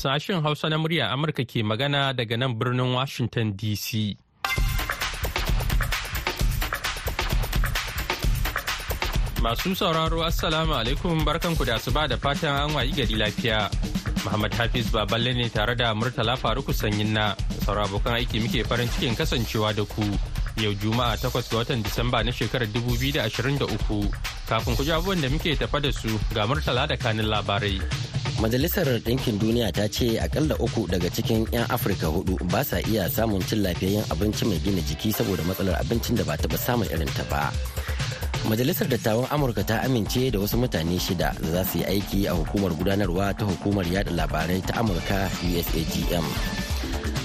Sashen Hausa na murya Amurka ke magana daga nan birnin Washington DC. Masu sauraro Assalamu alaikum barkanku da asuba da fatan an wayi gari lafiya. Muhammad Hafiz Baballe ne tare da Murtala Faruku Sanyin na sauran abokan aiki muke farin cikin kasancewa da ku. Yau Juma'a takwas ga watan Disamba na shekarar 2023 kafin ku ji abubuwan da muke tafa da su ga Murtala da kanin labarai. Majalisar Ɗinkin Duniya ta ce akalla uku daga cikin 'yan Afirka huɗu ba sa iya samun cin lafiyayyen abinci mai gina jiki saboda matsalar abincin da ba taɓa samun irin ta ba. Majalisar Dattawan Amurka ta amince da wasu mutane shida da za su yi aiki a hukumar gudanarwa ta hukumar yada labarai ta Amurka USAGM.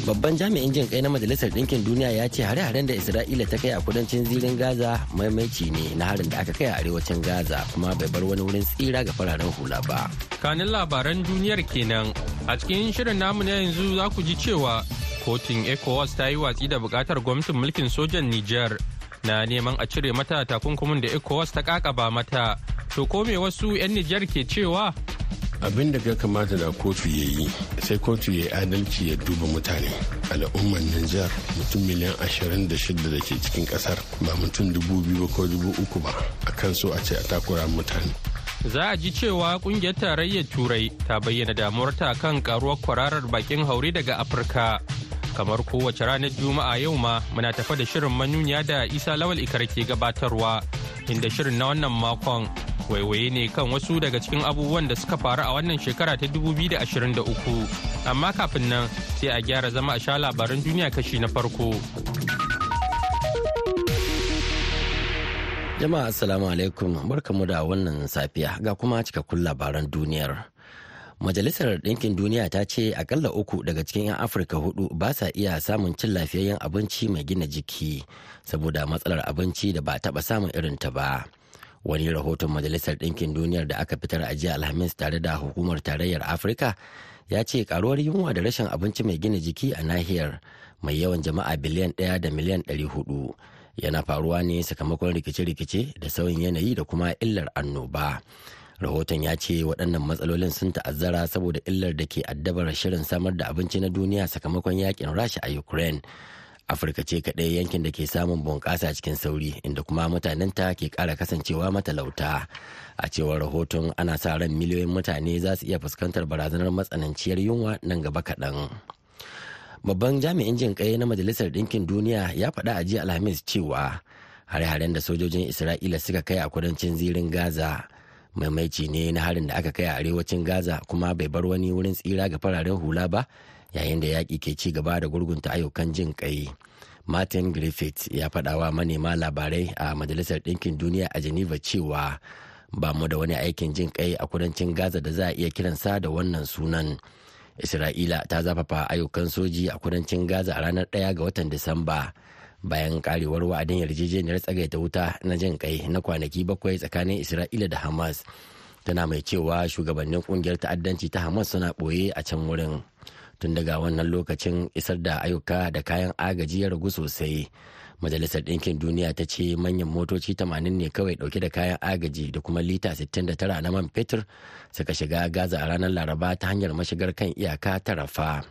Babban jami'in jin kai na Majalisar Ɗinkin Duniya ya ce hare-haren da Isra'ila ta kai a kudancin zirin Gaza maimaici ne na harin da aka kai a arewacin Gaza kuma bai bar wani wurin tsira ga fararen hula ba. Kanin labaran duniyar kenan a cikin shirin namu na yanzu za ku ji cewa kotun ECOWAS ta yi watsi da buƙatar gwamnatin mulkin sojan Nijar na neman a cire mata takunkumin da ECOWAS ta kakaba mata. To ko me wasu 'yan Nijar ke cewa? Abin da ya kamata da kotu ya yi sai kotu ya yi adalci ya duba mutane. Al'ummar Nijar mutum miliyan 26 da ke cikin ƙasar ba mutum dubu biyu ko uku ba. A kan so a ce a takura mutane. Za a ji cewa ƙungiyar tarayyar Turai ta bayyana damuwarta kan karuwar kwararar bakin haure daga Afirka. Kamar kowace ranar Juma'a yau ma muna tafa da shirin manuniya da Isa Lawal Ikar ke gabatarwa inda shirin na wannan makon. Waiwaye ne kan wasu daga cikin abubuwan da suka faru a wannan shekara ta 2023 amma kafin nan sai a gyara zama a sha labaran duniya kashi na farko Jama'a Assalamu alaikum barkamu da wannan safiya ga kuma cikakkun labaran duniyar. Majalisar Ɗinkin Duniya ta ce akalla uku daga cikin 'yan Afirka huɗu ba sa iya samun cin lafiyayyen abinci mai gina jiki saboda matsalar abinci da ba taɓa samun irin ta ba. Wani rahoton Majalisar Ɗinkin Duniyar da aka fitar a jiya Alhamis tare da Hukumar Tarayyar Afirka ya ce karuwar yunwa da rashin abinci mai gina jiki a nahiyar mai yawan jama'a biliyan ɗaya da miliyan ɗari huɗu yana faruwa ne sakamakon rikice-rikice da sauyin yanayi da kuma illar annoba. rahoton ya ce waɗannan matsalolin sun ta'azzara saboda illar da ke addabar shirin samar da abinci na duniya sakamakon yaƙin rasha a ukraine afirka ce kaɗai yankin da ke samun bunƙasa cikin sauri inda kuma mutanenta ke ƙara kasancewa matalauta. A cewar rahoton ana sa ran miliyoyin mutane za su iya fuskantar barazanar matsananciyar yunwa nan gaba kaɗan. Babban jami'in jin ƙai na majalisar ɗinkin duniya ya faɗa a jiya alhamis cewa hare-haren da sojojin isra'ila suka kai a kudancin zirin gaza maimaici ne na harin da aka kai a arewacin gaza kuma bai bar wani wurin tsira ga fararen hula ba yayin da yaƙi ke ci gaba da gurgunta ayyukan jin kai martin griffith ya faɗa wa manema labarai a majalisar ɗinkin duniya a geneva cewa ba mu da wani aikin jin kai a kudancin gaza da za a iya kiransa da wannan sunan. Isra'ila ta zafafa ayyukan soji a kudancin gaza a ranar 1 ga watan disamba bayan karewar wa'adin yarjejeniyar tsagaita wuta na jin kai na kwanaki bakwai tsakanin isra'ila da hamas. Tana mai cewa shugabannin ƙungiyar ta'addanci ta hamas suna ɓoye a can wurin. Tun daga wannan lokacin isar da ayyuka da kayan agaji ya ragu sosai. Majalisar ɗinkin duniya ta ce manyan motoci 80 ne kawai ɗauke da kayan agaji da kuma lita 69 na man fetur suka shiga gaza a ranar laraba ta hanyar mashigar kan iyaka ta rafa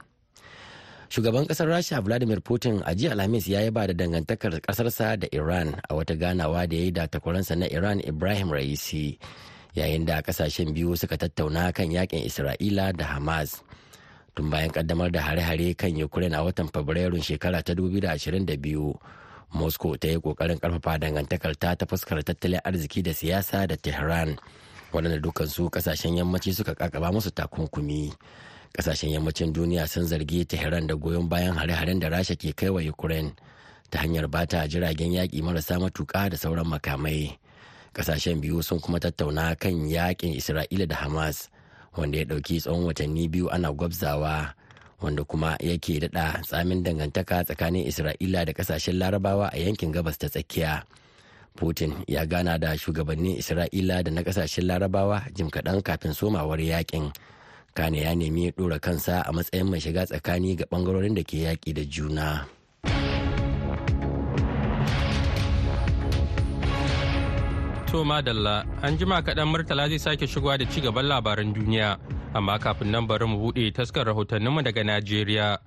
shugaban ƙasar rasha vladimir putin a jiya alhamis ya yaba da dangantakar kasarsa da iran a wata ganawa da ya yi da takwaransa na iran ibrahim raisi yayin da ƙasashen biyu suka tattauna kan yaƙin isra'ila da hamas. Tun bayan kaddamar da hare-hare kan ukraine a watan fabrairun shekara ta 2022 moscow ta yi ƙoƙarin ƙarfafa dangantakar ta fuskar tattalin arziki da siyasa da tehran waɗanda dukansu ƙasashen yammaci suka kakaba musu takunkumi. Kasashen yammacin duniya sun zargi tehran da goyon bayan hare-haren da rasha ke kai wa ukraine ta hanyar bata jiragen yaƙi marasa matuƙa da sauran makamai. Kasashen biyu sun kuma tattauna kan yaƙin isra'ila da hamas wanda ya ɗauki tsawon watanni biyu ana gwabzawa wanda kuma yake daɗa tsamin dangantaka tsakanin isra'ila da ƙasashen larabawa a yankin gabas ta tsakiya putin ya gana da shugabannin isra'ila da na ƙasashen larabawa jim kaɗan kafin somawar yaƙin kane ya nemi ɗora kansa a matsayin mai shiga tsakani ga ɓangarorin da ke yaƙi da juna. To madalla an jima kaɗan Murtala zai sake shigowa da ci gaban labaran duniya. Amma kafin nan bari mu buɗe taskar rahotanninmu daga Najeriya.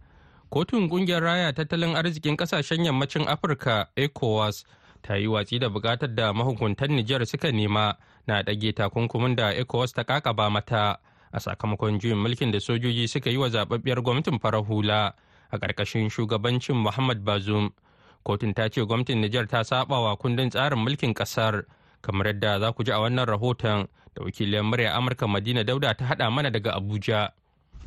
Kotun ƙungiyar raya tattalin arzikin ƙasashen yammacin Afirka ECOWAS ta yi watsi da buƙatar da mahukuntan Nijar suka nema na ɗage takunkumin da ECOWAS ta kakaba mata a sakamakon juyin mulkin da sojoji suka yi wa zababbiyar gwamnatin farar hula a ƙarƙashin shugabancin Muhammad Bazoum. Kotun ta ce gwamnatin Nijar ta saba wa kundin tsarin mulkin ƙasar kamar yadda za ku ji a wannan rahoton da wakilin murya Amurka Madina Dauda ta haɗa mana daga Abuja.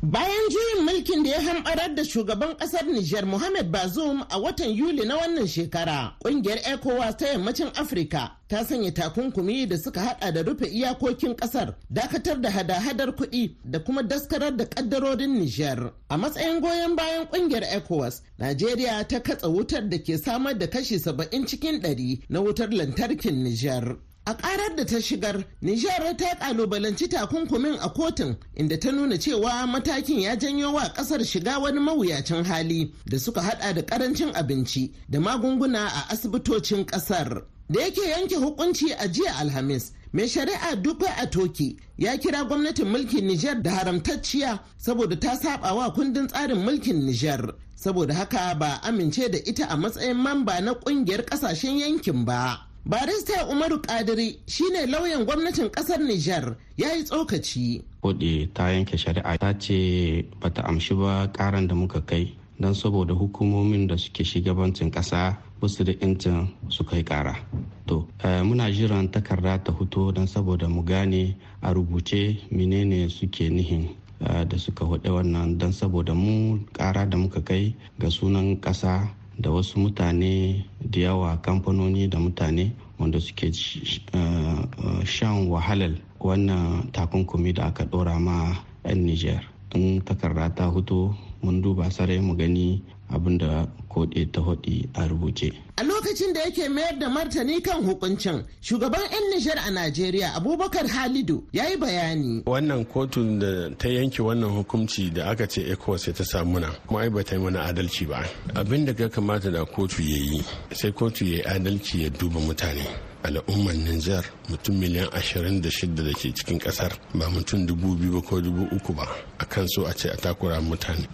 Bayan juyin mulkin da ya hamɓarar da shugaban ƙasar Nijar Mohamed Bazoum a watan Yuli na wannan shekara, ƙungiyar ECOWAS ta yammacin Afirka ta sanya takunkumi da suka hada da rufe iyakokin ƙasar, dakatar da hada-hadar kuɗi da kuma daskarar da ƙaddarorin Nijar. A matsayin goyon bayan ƙungiyar ECOWAS, Najeriya ta katsa wutar da ke samar da kashi saba'in cikin ɗari na wutar lantarkin Nijar. A karar da ta shigar, Nijar ta kalubalanci takunkumin a kotun inda ta nuna cewa matakin ya janyo wa ƙasar shiga wani mawuyacin hali da suka hada da ƙarancin abinci da magunguna a asibitocin ƙasar. Da yake yanke hukunci a jiya Alhamis, mai shari'a a toki ya kira gwamnatin mulkin Nijar da haramtacciya saboda ta saba wa kundin tsarin mulkin Nijar. Saboda haka ba amince da ita a matsayin mamba na ƙungiyar ƙasashen yankin ba. Barista umaru kadiri shine lauyan gwamnatin ƙasar nijar. Ya yi tsokaci. Kode ta yanke shari'a ta ce bata amshi ba karan da muka kai don saboda hukumomin da suke shugabancin kasa ba su da incin su kai kara. To muna jiran takarda ta fito don saboda mu gane a rubuce menene suke nihin da suka huɗu wannan don saboda mu kara da muka kai ga sunan kasa da wasu mutane da yawa kamfanoni da mutane wanda suke shan wahalar wannan takunkumi da aka dora ma 'yan niger. In takarda ta hutu mun duba sarai mu gani abin da kode ta hudi a rubuce. A lokacin da yake mayar da martani kan hukuncin, shugaban 'yan Nijar a Najeriya Abubakar Halidu ya yi bayani. Wannan kotun da ta yanke wannan hukunci da aka ce ECOWAS ta samu na kuma ai ba ta yi mana adalci ba. Abin da ya kamata da kotu ya yi, sai kotu ya yi adalci ya duba mutane. al'ummar Nijar mutum miliyan 26 da ke cikin ƙasar ba mutum dubu biyu ko dubu uku ba a kan so a ce a takura mutane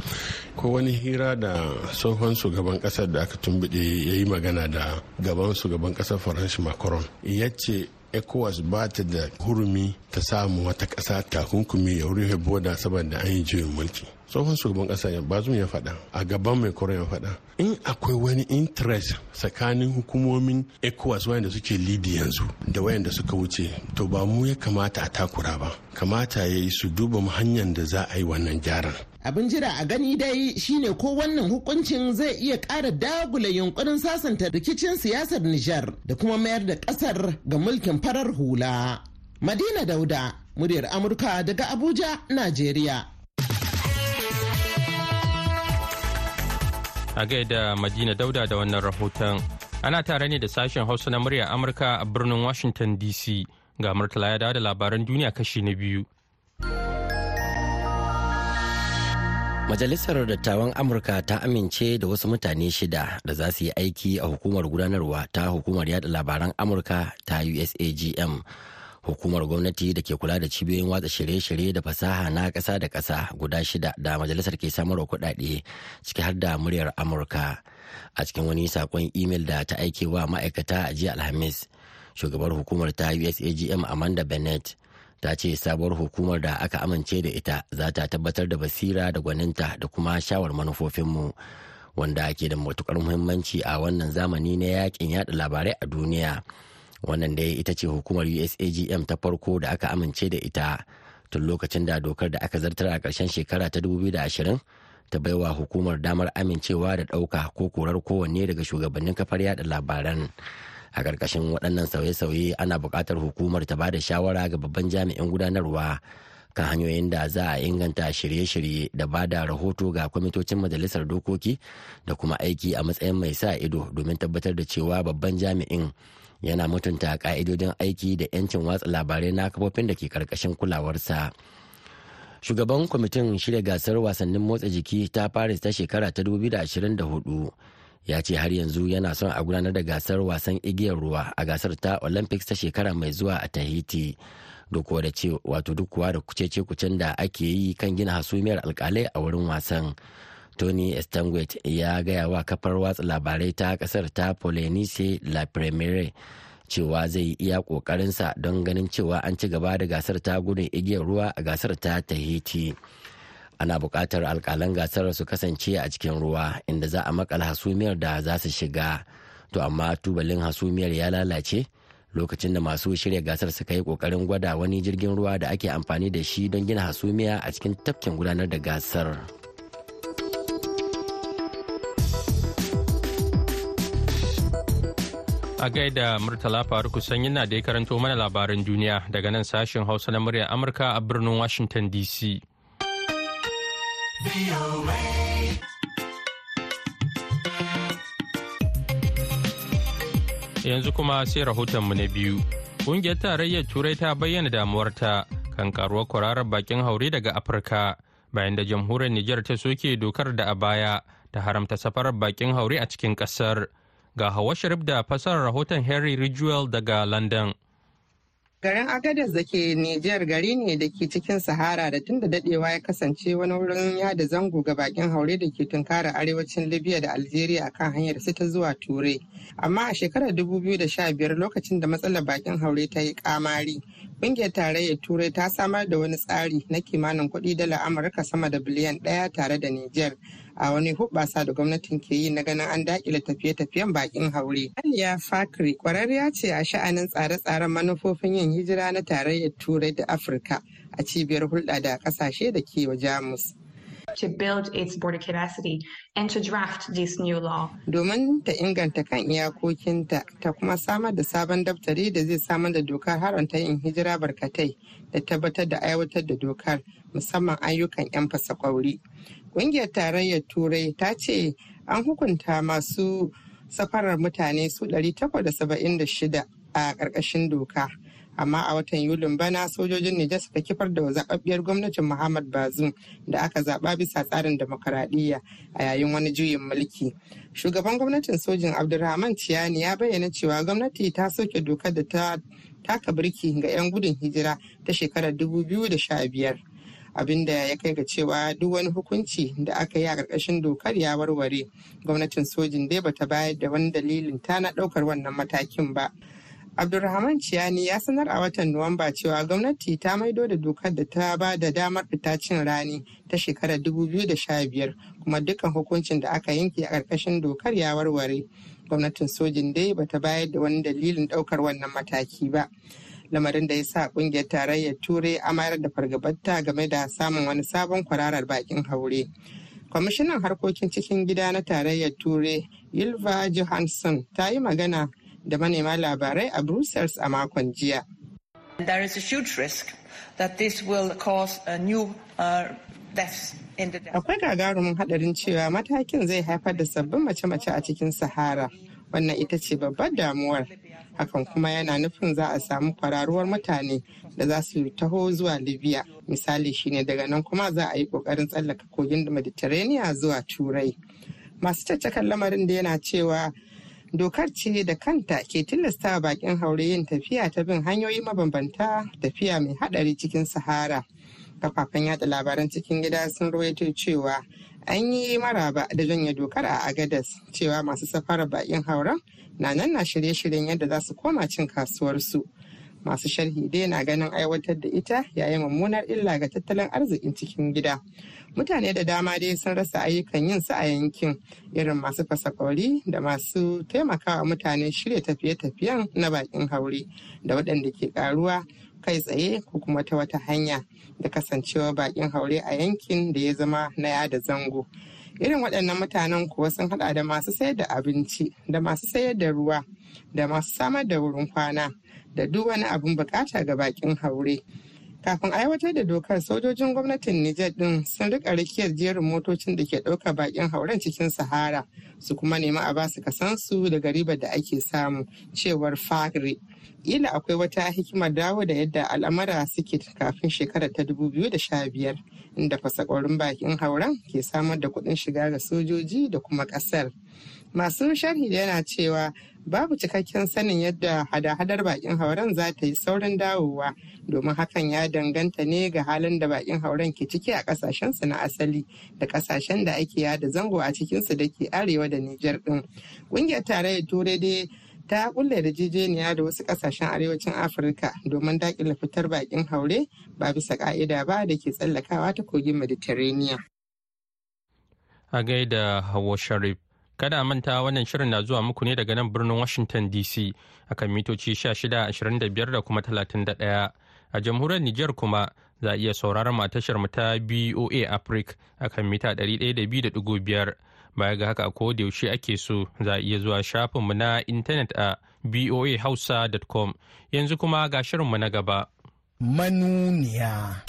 ko wani hira da tsohon shugaban ƙasar da aka tumbiɗe ya yi magana da gaban shugaban ƙasar faransa macron. Ya ce ecowas ba ta da hurumi ta samu wata ƙasa takunkumi ya rufe boda saboda an yi juyin mulki. Tsohon shugaban ƙasa bazum ya faɗa a gaban mai koron ya faɗa in akwai wani interest tsakanin hukumomin ecowas wayanda suke lidi yanzu da wayanda suka wuce to ba mu ya kamata a takura ba kamata ya yi su duba hanyar da za a yi wannan gyaran abin jira a gani dai shine ko wannan hukuncin zai iya ƙara dagula yunkurin sasanta rikicin siyasar Nijar da kuma mayar da ƙasar ga mulkin farar hula. Madina Dauda, muryar Amurka daga Abuja, Najeriya. A gaida Madina Dauda da wannan rahoton. Ana tare ne da sashen Hausa na muryar Amurka a birnin Washington DC. Ga Murtala ya dawo da labaran duniya kashi na biyu. Majalisar Dattawan Amurka ta amince da wasu mutane shida da za su yi aiki a hukumar gudanarwa ta hukumar yada labaran Amurka ta USAGM. Hukumar gwamnati da ke kula da cibiyoyin watsa shirye-shirye da fasaha na ƙasa da ƙasa guda shida da majalisar ke samarwa kuɗaɗe ciki har da muryar Amurka. A cikin wani saƙon imel da ta aike wa ma'aikata a jiya Alhamis, shugabar hukumar ta USAGM Amanda Bennett ta ce sabuwar hukumar da aka amince da ita za ta tabbatar da basira da gwaninta da kuma shawar manufofinmu wanda ke da matuƙar muhimmanci a wannan zamani na yaƙin yada labarai a duniya wannan da ita ce hukumar usagm ta farko da aka amince da ita tun lokacin da dokar da aka zartar a ƙarshen shekara ta 2020 ta baiwa hukumar damar amincewa da ɗauka ko korar kowanne daga shugabannin kafar yada labaran. A ƙarƙashin waɗannan sauye-sauye ana buƙatar hukumar ta ba da shawara ga babban jami'in gudanarwa kan hanyoyin da za a inganta shirye-shirye da ba da rahoto ga kwamitocin majalisar dokoki da kuma aiki a matsayin mai sa ido domin tabbatar da cewa babban jami'in yana mutunta ka'idodin aiki da 'yancin watsa labarai na kafofin da ke ƙarƙashin kulawarsa. Shugaban kwamitin shirya gasar wasannin motsa jiki ta paris ta shekara ta 2024 ya ce har yanzu yana son a gudanar da gasar wasan igiyar ruwa a gasar ta olympics ta shekara mai zuwa a tahiti. Duk da ce wato duk da kucece kucen da ake yi kan gina hasumiyar alkalai a wurin wasan. Tony estanguet ya gaya wa kafar watsa labarai ta ƙasar ta polynice la premiere cewa zai iya kokarinsa don ganin cewa an ci gaba da gasar ta gudun igiyar ruwa a gasar ta tahiti ana buƙatar alƙalan gasar su kasance a cikin ruwa inda za a makala hasumiyar da za su shiga to amma tubalin hasumiyar ya lalace lokacin da masu shirya gasar suka yi ƙoƙarin gwada wani jirgin ruwa da ake amfani da shi don gina hasumiya a cikin tafkin gudanar da gasar. A gaida Murtala Faruku sanyi na da ya karanto mana labaran duniya daga nan sashen Hausa na murya Amurka a birnin Washington DC. Yanzu kuma sai rahotonmu na biyu. Ƙungiyar tarayyar Turai ta bayyana damuwarta kan karuwar kwararar bakin haure daga Afirka bayan da jamhuriyar Nijar ta soke dokar da a baya ta haramta safarar bakin haure a cikin ƙasar. Ga Hawa Sharif da fasarar rahoton Henry Ridgewell daga London. Garin Agadez da ke Nijar gari ne da ke cikin Sahara da tun da dadewa ya kasance wani wurin yada zango ga bakin haure da ke tunkara arewacin Libya da Algeria akan hanyar ta zuwa Turai. Amma a shekarar 2015 lokacin da matsalar bakin haure ta yi kamari, Ƙungiyar tarayyar Turai ta samar da wani tsari na kimanin kuɗi dala Amurka sama da biliyan ɗaya tare da Nijar a wani hubbasa da gwamnatin ke yi na ganin an daƙile tafiye-tafiyen bakin haure. Aliya Fakri kwararriya ce a sha'anin tsare-tsaren manufofin yin hijira na tarayyar Turai da Afirka a cibiyar hulɗa da ƙasashe da ke wa Jamus. to build its border capacity and to draft this new law. Domin ta inganta kan iyakokinta ta kuma samar da sabon daftari da zai samar da dokar haramta yin hijira barkatai da tabbatar da aiwatar da dokar musamman ayyukan 'yan fasa kwauri. Ƙungiyar tarayyar Turai ta ce an hukunta masu safarar mutane su 876 a ƙarƙashin doka. amma a watan yulin bana sojojin Nijar suka kifar da zababbiyar gwamnatin Muhammad Bazoum da aka zaba bisa tsarin demokaradiyya a yayin wani juyin mulki. Shugaban gwamnatin sojin Abdulrahman Ciyani ya bayyana cewa gwamnati ta soke dokar da ta taka birki ga 'yan gudun hijira ta shekarar 2015. Abin da ya kai ga cewa duk wani hukunci da aka yi a ƙarƙashin dokar ya warware gwamnatin sojin dai bata bayar da wani dalilin ta na ɗaukar wannan matakin ba Abdulrahman Ciyani ya sanar a watan Nuwamba cewa gwamnati ta maido da dokar da ta ba da damar fita cin rani ta shekarar 2015 kuma dukkan hukuncin da aka yanke a ƙarƙashin dokar ya warware. Gwamnatin sojin dai bata bayar da wani dalilin ɗaukar wannan mataki ba. Lamarin da ya sa ƙungiyar tarayyar Turai amayar da fargabarta game da samun wani sabon kwararar bakin haure. Kwamishinan harkokin cikin gida na tarayyar Turai Ylva Johansson ta yi magana da manema labarai a Brussels a makon jiya. There is a huge risk that this will cause a new uh, deaths Akwai gagarumin hadarin cewa matakin zai haifar da sabbin mace-mace a cikin Sahara. Wannan ita ce babbar damuwar. Hakan kuma yana nufin za a samu kwararuwar mutane da za su taho zuwa Libya. Misali shine daga nan kuma za a yi ƙoƙarin tsallaka kogin Mediterranean zuwa Turai. Masu caccakan lamarin da yana cewa dokar ce da kanta ke tilasta bakin haure yin tafiya ta bin hanyoyi mabambanta tafiya mai hadari cikin sahara kafafen yada labaran cikin gida sun rawaito cewa an yi maraba da janye dokar a agadas cewa masu safarar bakin hauren na nan na shirye-shiryen yadda za su koma cin kasuwarsu. Masu sharhi dai na ganin aiwatar da ita yayin mummunar illa ga tattalin arzikin cikin gida. Mutane da dama dai sun rasa ayyukan yin su a yankin irin masu fasakori da masu taimakawa mutane shirya tafiye-tafiyen na bakin haure da waɗanda ke karuwa kai tsaye ko kuma ta wata hanya da kasancewa bakin haure a yankin da ya zama na yada zango. Irin waɗannan mutanen kuwa sun haɗa da masu sayar da abinci da masu sayar da ruwa da masu samar da wurin kwana da duk wani abin buƙata ga bakin haure. Kafin aiwatar da dokar sojojin gwamnatin Nijar din sun riƙa rikiyar jerin motocin da ke ɗaukar bakin hauren cikin sahara su kuma nemi a ba su kasansu daga ribar da ake samu cewar fagre ila akwai wata hikimar dawo da yadda al'amara suke kafin shekarar ta 2015 inda fasakorin bakin hauren ke samar da kuɗin shiga ga sojoji da kuma ƙasar. Masu sharhi yana cewa babu cikakken sanin yadda hada-hadar bakin hauren za ta yi saurin dawowa domin hakan ya danganta ne ga halin da bakin hauren ke ciki a kasashensu na asali da ƙasashen da ake yada zango a cikinsu da ke arewa da Nijar din. Ƙungiyar tarayyar Turai dai ta kulle yarjejeniya da wasu ƙasashen arewacin Afirka domin daƙile fitar bakin haure ba bisa ka'ida ba da ke tsallakawa ta kogin Mediterranean. A gaida Hawa Sharif. Kada manta wannan shirin na zuwa muku ne daga nan birnin Washington DC akan mitoci 1625 da kuma 31. A jamhuriyar Nijar kuma za a iya sauraron tashar mu ta BOA Africa akan mita 102.5. Baya ga haka ko da yaushe ake so za a iya zuwa shafin mu na intanet a boahausa.com. Yanzu kuma ga shirin mu na gaba. Manuniya.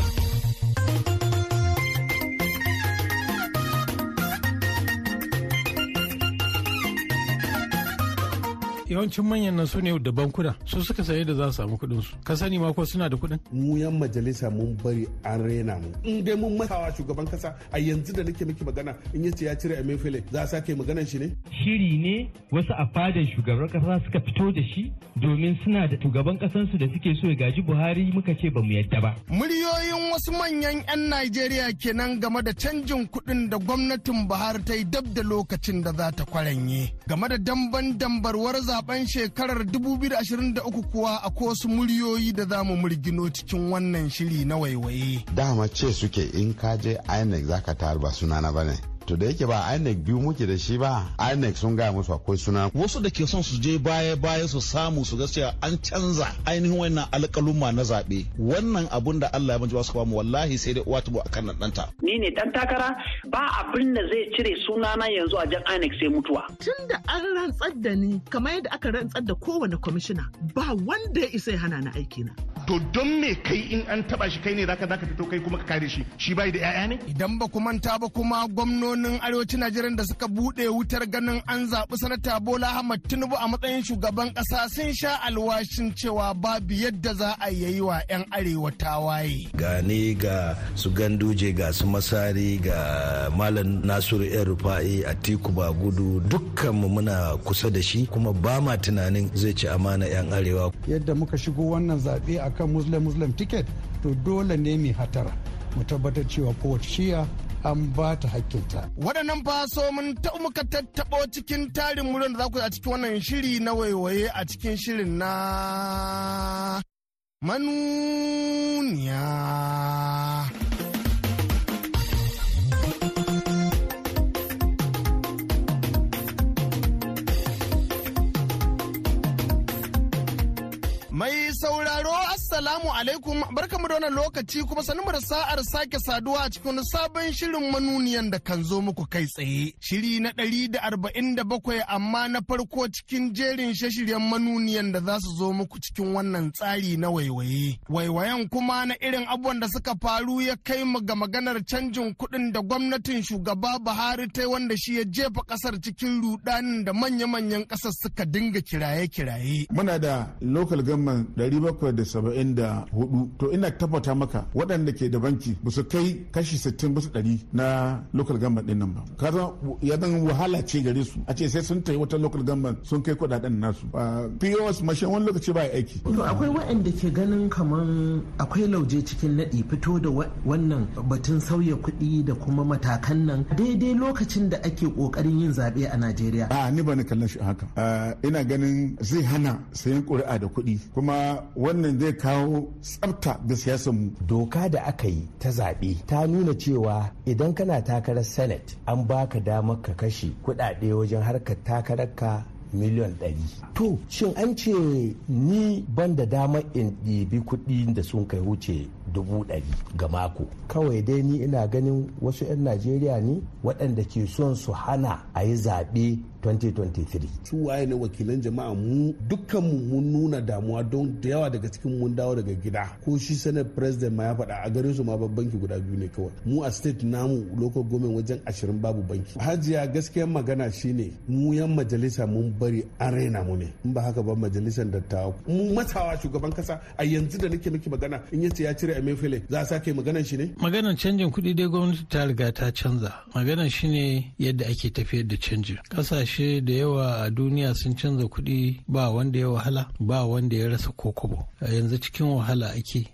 Yawancin manyan nan su ne da bankuna su suka saye da za su samu kuɗin su ka sani ma ko suna da kuɗin? Mu yan majalisa mun bari an rena mu. In dai mun matsawa shugaban kasa a yanzu da nake miki magana in ya ce ya cire emefiele za a sake maganan shi ne? Shiri ne wasu a fadan shugaban kasa suka fito da shi domin suna da shugaban kasansu da suke so ya gaji buhari muka ce ba mu yadda ba. Muryoyin wasu manyan 'yan najeriya kenan game da canjin kuɗin da gwamnatin buhari ta yi dab da lokacin da za ta kwaranye. Game da damban dambarwar zaɓen shekarar 2023 kuwa a wasu muryoyi da za mu murgino cikin wannan shiri na waiwaye. Dama ce suke in ka je INEC zaka tar ba sunana ba ne. To da yake ba INEC biyu muke da shi ba INEC sun gaya musu akwai suna. Wasu da ke son su je baya baya su samu su gaskiya an canza ainihin wannan alƙaluma na zaɓe. Wannan abun da Allah ya ba su ba mu wallahi sai dai uwa tubo akan nan ɗanta. ni ne dan takara ba abin da zai cire sunana yanzu a jan INEC sai mutuwa. Tun da an rantsar da ni kamar yadda aka rantsar da kowane kwamishina ba wanda ya isa ya hana ni aiki na to don me kai in an taba shi kai ne zaka zaka fito kai kuma ka kare shi? Shi bai da 'ya'ya ne? Idan ba ku manta ba kuma gwamnoni gwamnonin arewacin Najeriya da suka buɗe wutar ganin an zaɓi sanata Bola Ahmad Tinubu a matsayin shugaban ƙasa sun sha alwashin cewa babu yadda za a yi wa 'yan arewa tawaye. Ga ni ga su ganduje ga su masari ga Malam Nasiru yan rufa'i a tiku ba gudu dukkanmu muna kusa da shi kuma ba ma tunanin zai ci amana 'yan arewa. Yadda muka shigo wannan zaɓe akan Muslim Muslim ticket to dole ne mai hatara mu tabbatar cewa kowace shiya an ba ta hakkinta. Waɗannan faso mun ta muka tattaɓo cikin tarin muryar da za ku a cikin wannan shiri na waiwaye a cikin shirin na manuniya. Alaikum barkamu da wannan lokaci kuma sanin da sa'ar sake saduwa a cikin sabon shirin manuniyan da kan zo muku kai tsaye. Shiri na ɗari da arba'in da bakwai amma na farko cikin jerin shashiryan manuniyan da za su zo muku cikin wannan tsari na waiwaye. Waiwayen kuma na irin abubuwan da suka faru ya kai mu ga maganar canjin kuɗin da gwamnatin shugaba Buhari ta wanda shi ya jefa ƙasar cikin rudanin da manya-manyan ƙasar suka dinga kiraye-kiraye. Muna da local government 774 to ina tabbata maka waɗanda ke da banki ba su kai kashi 60 bisa ɗari na local government ɗin nan ba. Kaza ya zan wahala ce gare su. A ce sai sun tayi wata local government sun kai kuɗaɗen nasu. Pos mashin wani lokaci ba aiki. To akwai waɗanda ke ganin kaman akwai lauje cikin naɗi fito da wannan batun sauya kuɗi da kuma matakan nan daidai lokacin da ake ƙoƙarin yin zaɓe a najeriya. A ni ba ni kallon shi haka. Ina ganin zai hana sayan ƙuri'a da kuɗi. Kuma wannan zai kawo tsafta ga siyasarmu. Doka da aka yi ta zaɓe ta nuna cewa idan kana takarar Senate an baka damar ka kashe kuɗaɗe wajen harkar takarar ka miliyan ɗari. To, shin an ce ni ban da damar in ɗibi kuɗi da sun kai wuce dubu ɗari ga mako. Kawai dai ni ina ganin wasu 'yan Najeriya ne waɗanda ke son su hana a yi zaɓe 2023. Su waye ne wakilan jama'a mu dukkanmu mun nuna damuwa don da yawa daga cikin mun dawo daga gida. Ko shi senate president ma ya faɗa a garin su ma babban banki guda biyu ne kawai. Mu a state namu local government wajen ashirin babu banki. Hajiya gaskiyar magana shine mu yan majalisa mun bari an raina mu ne. In ba haka ba majalisar dattawa. Mu matsawa shugaban kasa a yanzu da nake miki magana in ya ce ya cire Emefiele za a sake maganan shi ne? Maganar canjin kuɗi dai gwamnati ta riga ta canza. Maganar shi ne yadda ake tafiyar da canjin. Ƙasashe ƙasashe da yawa a duniya sun canza kuɗi ba wanda ya wahala ba wanda ya rasa kokobo. Yanzu cikin wahala ake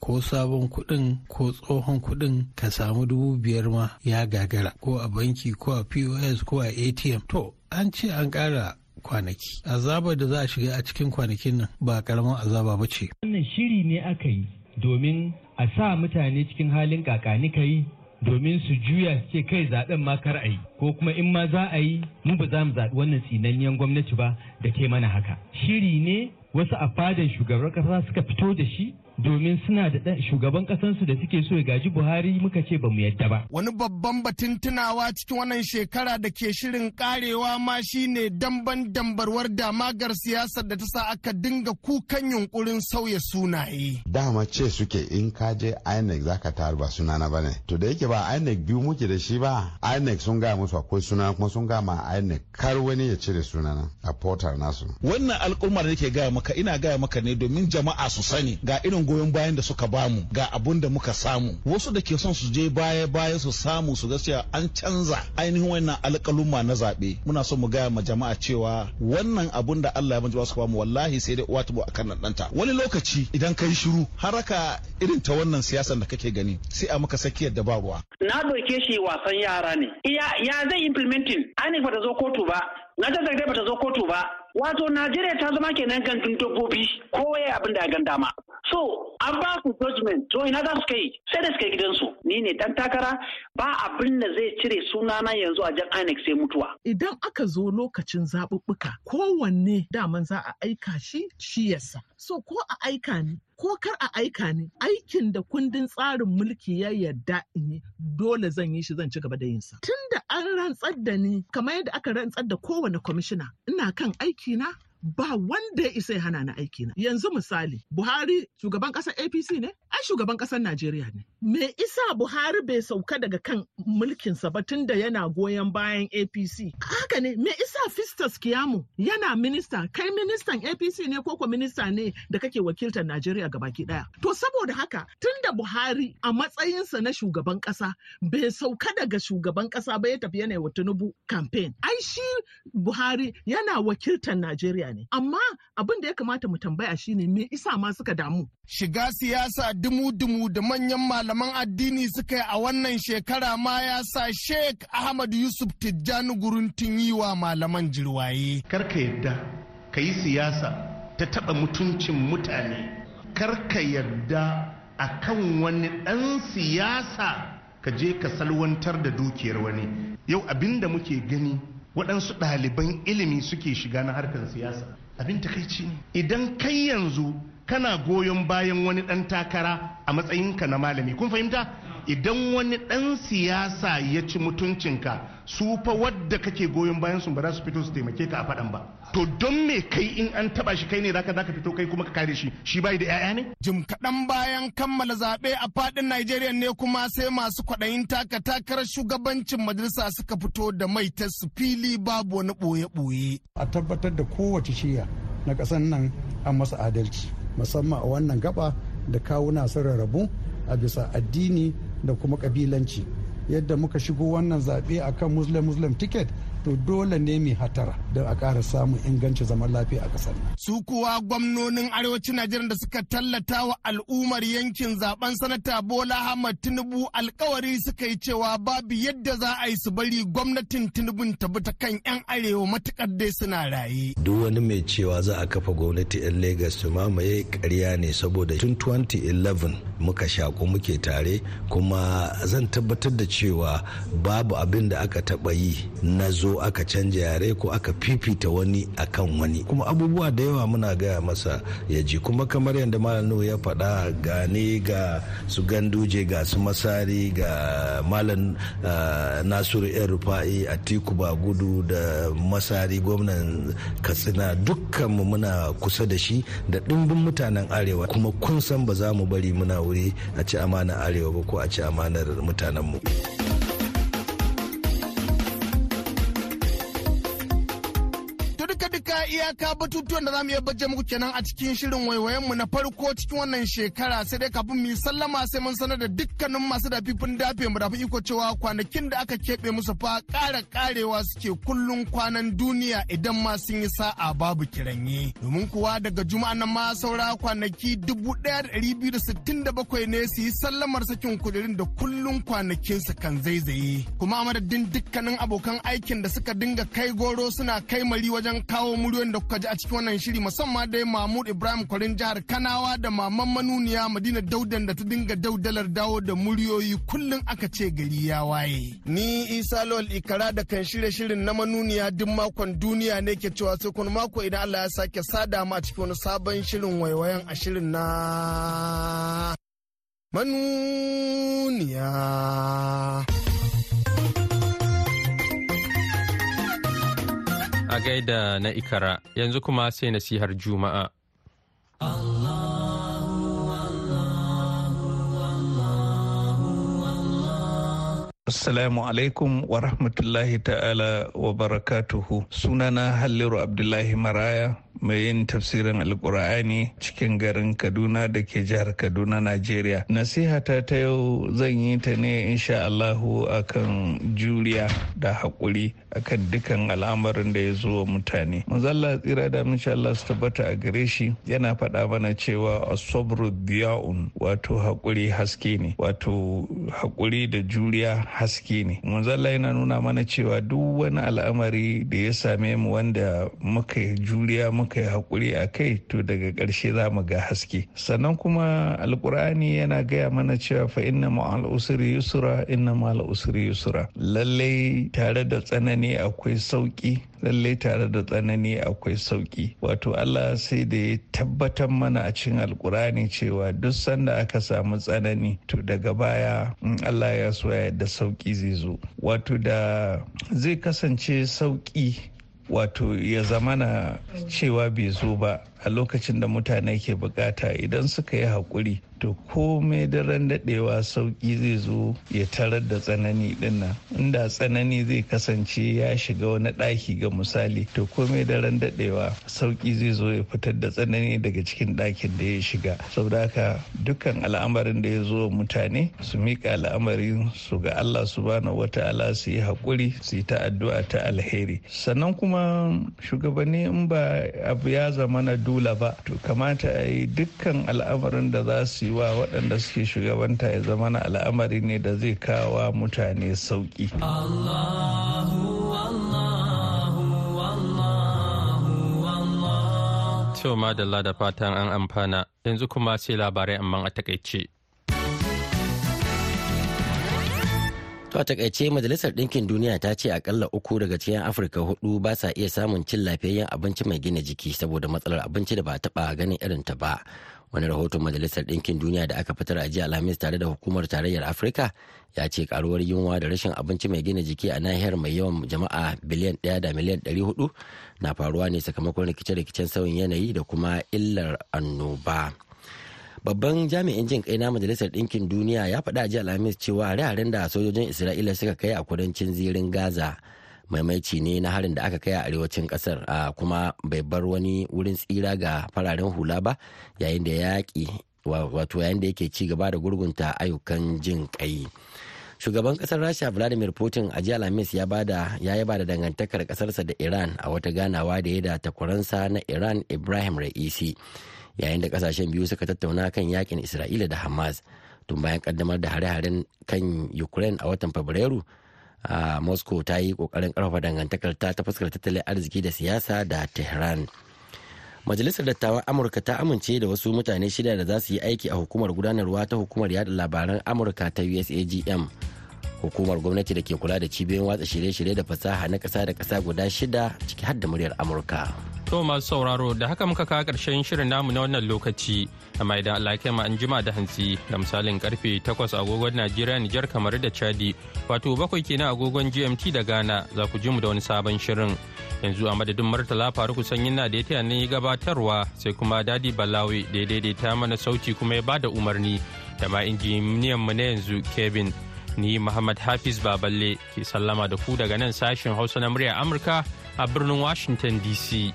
ko sabon kuɗin ko tsohon kuɗin ka samu dubu biyar ma ya gagara ko a banki ko a pos ko a atm to an ce an ƙara kwanaki. Azabar da za a shiga a cikin kwanakin nan ba ƙaramin azaba ba ce. Wannan shiri ne aka yi domin a sa mutane cikin halin kakani kai domin su juya su ce kai zaɓen ma kar a yi ko kuma in ma za a yi mu ba za mu zaɓi wannan tsinanniyan gwamnati ba da ke mana haka. Shiri ne wasu a fadan shugaban ƙasa suka fito da shi domin suna da shugaban kasansu da suke so ya gaji Buhari muka ce ba mu yadda ba. Wani babban batun tunawa cikin wannan shekara da ke shirin karewa ma shine damban dambarwar damagar siyasar da ta sa aka dinga kukan yunkurin sauya sunaye. Dama ce suke in ka je INEC zaka tar ba sunana ba ne. To da yake ba INEC biyu muke da shi ba INEC sun gaya musu akwai suna kuma sun gaya ma INEC kar wani ya cire sunana a portal nasu. Wannan al'ummar da nake gaya maka ina gaya maka ne domin jama'a su sani ga irin goyon bayan da suka ba mu ga abun da muka samu. Wasu da ke son su je baya baya su samu su ga cewa an canza ainihin wannan alƙaluma na zaɓe. Muna son mu gaya ma jama'a cewa wannan abun da Allah ya manji su ba mu wallahi sai dai uwa tubu akan nan ɗanta. Wani lokaci idan kai shiru haraka irin ta wannan siyasan da kake gani sai a maka sakiyar da ba ruwa. Na ɗauke shi wasan yara ne. Ya ya zai implementing? Ani ba zo kotu ba. Na ta ba ta zo kotu ba. Wato Najeriya ta zama kenan gandun dabbobi. Kowa ya abin da ya gan dama. So an ba su judgment to ina za su kai sai da suka yi gidansu ni ne dan takara ba abin da zai cire sunana yanzu a jan INEC sai mutuwa. Idan aka zo lokacin zaɓuɓɓuka kowanne daman za a aika shi shi yasa. So ko a aika ni ko kar a aika ni aikin da kundin tsarin mulki ya yarda in yi dole zan yi shi zan ci gaba da yin sa. Tun da an rantsar da ni kamar yadda aka rantsar da kowane kwamishina ina kan aiki na ba wanda ya isa ya hana ni aiki na. Yanzu misali, Buhari shugaban ƙasar APC ne? Ai shugaban ƙasar Najeriya ne. Me isa Buhari bai sauka daga kan mulkinsa ba tun da yana goyon bayan APC? Haka ne, me isa Fistas Kiyamu yana minista, kai ministan APC ne ko minista ne da kake wakiltar Najeriya baki ɗaya. To saboda haka tun da Buhari a matsayinsa na shugaban ƙasa bai sauka daga shugaban ƙasa ba ya tafi yana wa Tinubu campaign. Ai shi Buhari yana wakiltar Najeriya ne. Amma abin da ya kamata mu tambaya shine me isa ma suka damu. Shiga siyasa dumu-dumu da manyan malaman addini suka yi a wannan shekara ma ya sa Sheikh Ahmad Yusuf Tijjani guruntun yi wa malaman jirwaye. Karka yadda ka yi siyasa ta taɓa mutuncin mutane. Karka yadda a kan wani ɗan siyasa ka je ka salwantar da dukiyar wani. Yau abin da muke gani waɗansu ɗaliban ilimi suke shiga na harkar siyasa. Abin takaici ne. Idan kai yanzu kana goyon bayan wani ɗan takara a matsayinka na malami kun fahimta? Idan wani ɗan siyasa ya ci mutuncinka su fa wadda kake goyon bayan su ba za su fito su taimake ka a faɗan ba. To don me kai in an taba shi kai ne zaka zaka fito kai kuma ka kare shi? Shi bai da yaya ne? Jim kaɗan bayan kammala zaɓe a faɗin Najeriya ne kuma sai masu kwaɗayin taka takarar shugabancin majalisa suka fito da mai ta su fili babu wani ɓoye-ɓoye. A tabbatar da kowace shiya na ƙasar nan an masa adalci musamman a wannan gaba da kawuna sun rarrabu a bisa addini da kuma ƙabilanci. Yadda muka shigo wannan zaɓe akan muslim muslim ticket to dole ne mai hatara don a ƙara samun inganci zaman lafiya a ƙasar nan. Su kuwa gwamnonin arewacin Najeriya da suka tallata wa al'ummar yankin zaɓen sanata Bola Ahmad Tinubu alkawari suka yi cewa babu yadda za a yi su bari gwamnatin Tinubu ta bi ta kan 'yan arewa matuƙar dai suna raye. Duk wani mai cewa za a kafa gwamnati 'yan Legas su mamaye ƙarya ne saboda tun 2011 muka shaku muke tare kuma zan tabbatar da cewa babu abin da aka taɓa yi na zo aka canja yare ko aka fifita wani akan wani. Kuma abubuwa da yawa muna gaya masa ya ji. Kuma kamar yadda malam ya faɗa gane ga su ganduje ga su masari ga malam nasiru yan rufa'i a tiku gudu da masari gwamnan katsina dukkanmu muna kusa da shi da ɗimbin mutanen arewa. Kuma kun san ba za mu bari muna wuri a ci amanar arewa ba ko a ci amanar mutanenmu. To iyaka batutuwan da za mu iya muku kenan a cikin shirin waiwayen mu na farko cikin wannan shekara sai dai kafin mu sallama sai mun sanar da dukkanin masu dafifin dafe mu dafi iko cewa kwanakin da aka keɓe musu fa ƙara ƙarewa suke kullun kwanan duniya idan ma sun yi sa'a babu kiranye. Domin kuwa daga juma'a nan ma saura kwanaki dubu ɗaya da ɗari biyu da sittin da bakwai ne su yi sallamar sakin kudirin da kullun kwanakin su kan zaizaye. Kuma a madadin dukkanin abokan aikin da suka dinga kai goro suna kai mari wajen kawo muryoyin da kuka ji a cikin wannan shiri musamman dai Mahmud Ibrahim Kwarin jihar Kanawa da Maman Manuniya Madina Daudan da ta dinga daudalar dawo da muryoyi kullum aka ce gari ya waye. Ni Isa Lawal Ikara da kan shirye shirin na manuniya duk makon duniya ne ke cewa sai kuma mako idan Allah ya sake sada mu a cikin wani sabon shirin waiwayen a shirin na manuniya. A gaida na ikara yanzu kuma sai nasihar Juma'a. Assalamu alaikum wa rahmatullahi ta'ala wa barakatuhu. Sunana Halliru Abdullahi Maraya mai yin tafsirin alkur'ani cikin garin kaduna da ke jihar kaduna najeriya. Nasihata ta yau zan yi ta ne insha allahu akan juriya da haƙuri akan dukan al'amarin da ya zo wa mutane. Mazalla tsira da insha Allah su tabbata a gare shi yana faɗa mana cewa asobru diya'un wato haƙuri haske ne wato haƙuri da juriya haske ne. Mazalla yana nuna mana cewa duk wani al'amari da ya same mu wanda muka juriya muka muka yi haƙuri a kai to daga ƙarshe za mu ga haske. Sannan kuma alƙur'ani yana gaya mana cewa fa inna ma'al usri yusra inna ma'al usri yusra. Lallai tare da tsanani akwai sauƙi lallai tare da tsanani akwai sauƙi. Wato allah sai da ya tabbatar mana a cikin alkurani cewa duk sanda aka samu tsanani to daga baya in allah ya so ya da sauƙi zai zo. Wato da zai kasance sauƙi wato ya zamana cewa bai zo ba. A lokacin da mutane ke buƙata idan suka yi haƙuri to komai daren daɗewa sauƙi zai zo ya tarar da tsanani ɗin nan inda tsanani zai kasance ya shiga wani ɗaki ga misali to komai daren daɗewa sauƙi zai zo ya fitar da tsanani daga cikin ɗakin da ya shiga. Saboda haka dukkan al'amarin da ya zo mutane su miƙa al'amarin su ga Allah subhanahu wata'ala su yi haƙuri su yi ta addu'a ta alheri. Sannan kuma shugabanni in ba abu ya zama na dula ba to kamata a yi dukkan al'amarin da za su yi wa waɗanda suke shugabanta ya zama na al'amari ne da zai kawo mutane sauƙi. To madalla da fatan an amfana yanzu kuma sai labarai amma a taƙaice. To a taƙaice Majalisar Ɗinkin Duniya ta ce akalla uku daga cikin Afirka huɗu ba sa iya samun cin lafiyayyen abinci mai gina jiki saboda matsalar abinci da ba taɓa ganin irin ta ba. Wani rahoton Majalisar Ɗinkin Duniya da aka fitar a jiya Alhamis tare da Hukumar Tarayyar Afirka ya ce karuwar yunwa da rashin abinci mai gina jiki a nahiyar mai yawan jama'a biliyan ɗaya da miliyan ɗari huɗu na faruwa ne sakamakon rikice-rikicen sauyin yanayi da kuma illar annoba. Babban jami'in jin kai na majalisar ɗinkin duniya ya faɗa jiya alhamis cewa hare-haren da sojojin isra'ila suka kai a kudancin zirin gaza maimaici ne na harin da aka kai a arewacin ƙasar a kuma bai bar wani wurin tsira ga fararen hula ba yayin da yaƙi wato yayin da yake ci gaba da gurgunta ayyukan jin kai. Shugaban ƙasar rasha vladimir putin a jiya alhamis ya ba da ya yaba da dangantakar kasarsa da iran a wata ganawa da ya da takwaransa na iran ibrahim ra'isi. Yayin da ƙasashen biyu suka tattauna kan yaƙin isra'ila da hamas tun bayan kaddamar da hare-haren kan ukraine a watan fabrairu. A moscow ta yi ƙoƙarin ƙarfafa dangantakar ta ta fuskar tattalin arziki da siyasa da tehran. Majalisar dattawan amurka ta amince da wasu mutane shida da za su yi aiki a hukumar gudanarwa ta hukumar yada labaran amurka ta usagm hukumar gwamnati da ke kula da cibiyoyin watsa shirye-shirye da fasaha na kasa da kasa guda shida ciki har da muryar amurka. To masu sauraro da haka muka kawo ƙarshen shirin namu na wannan lokaci, amma idan Allah ma an jima da hantsi da misalin ƙarfe 8 agogon Najeriya Nijar kamar da Chadi, wato bakwai kenan agogon GMT da Ghana za ku ji mu da wani sabon shirin. Yanzu a madadin Murtala Faruku Sanyin na da ya taya ne gabatarwa sai kuma Dadi Balawi da ya daidaita mana sauti kuma ya ba da umarni da ma injiniyan mu na yanzu Kevin. Ni Muhammad Hafiz Baballe ke sallama da ku daga nan sashen Hausa na muryar Amurka a birnin Washington DC.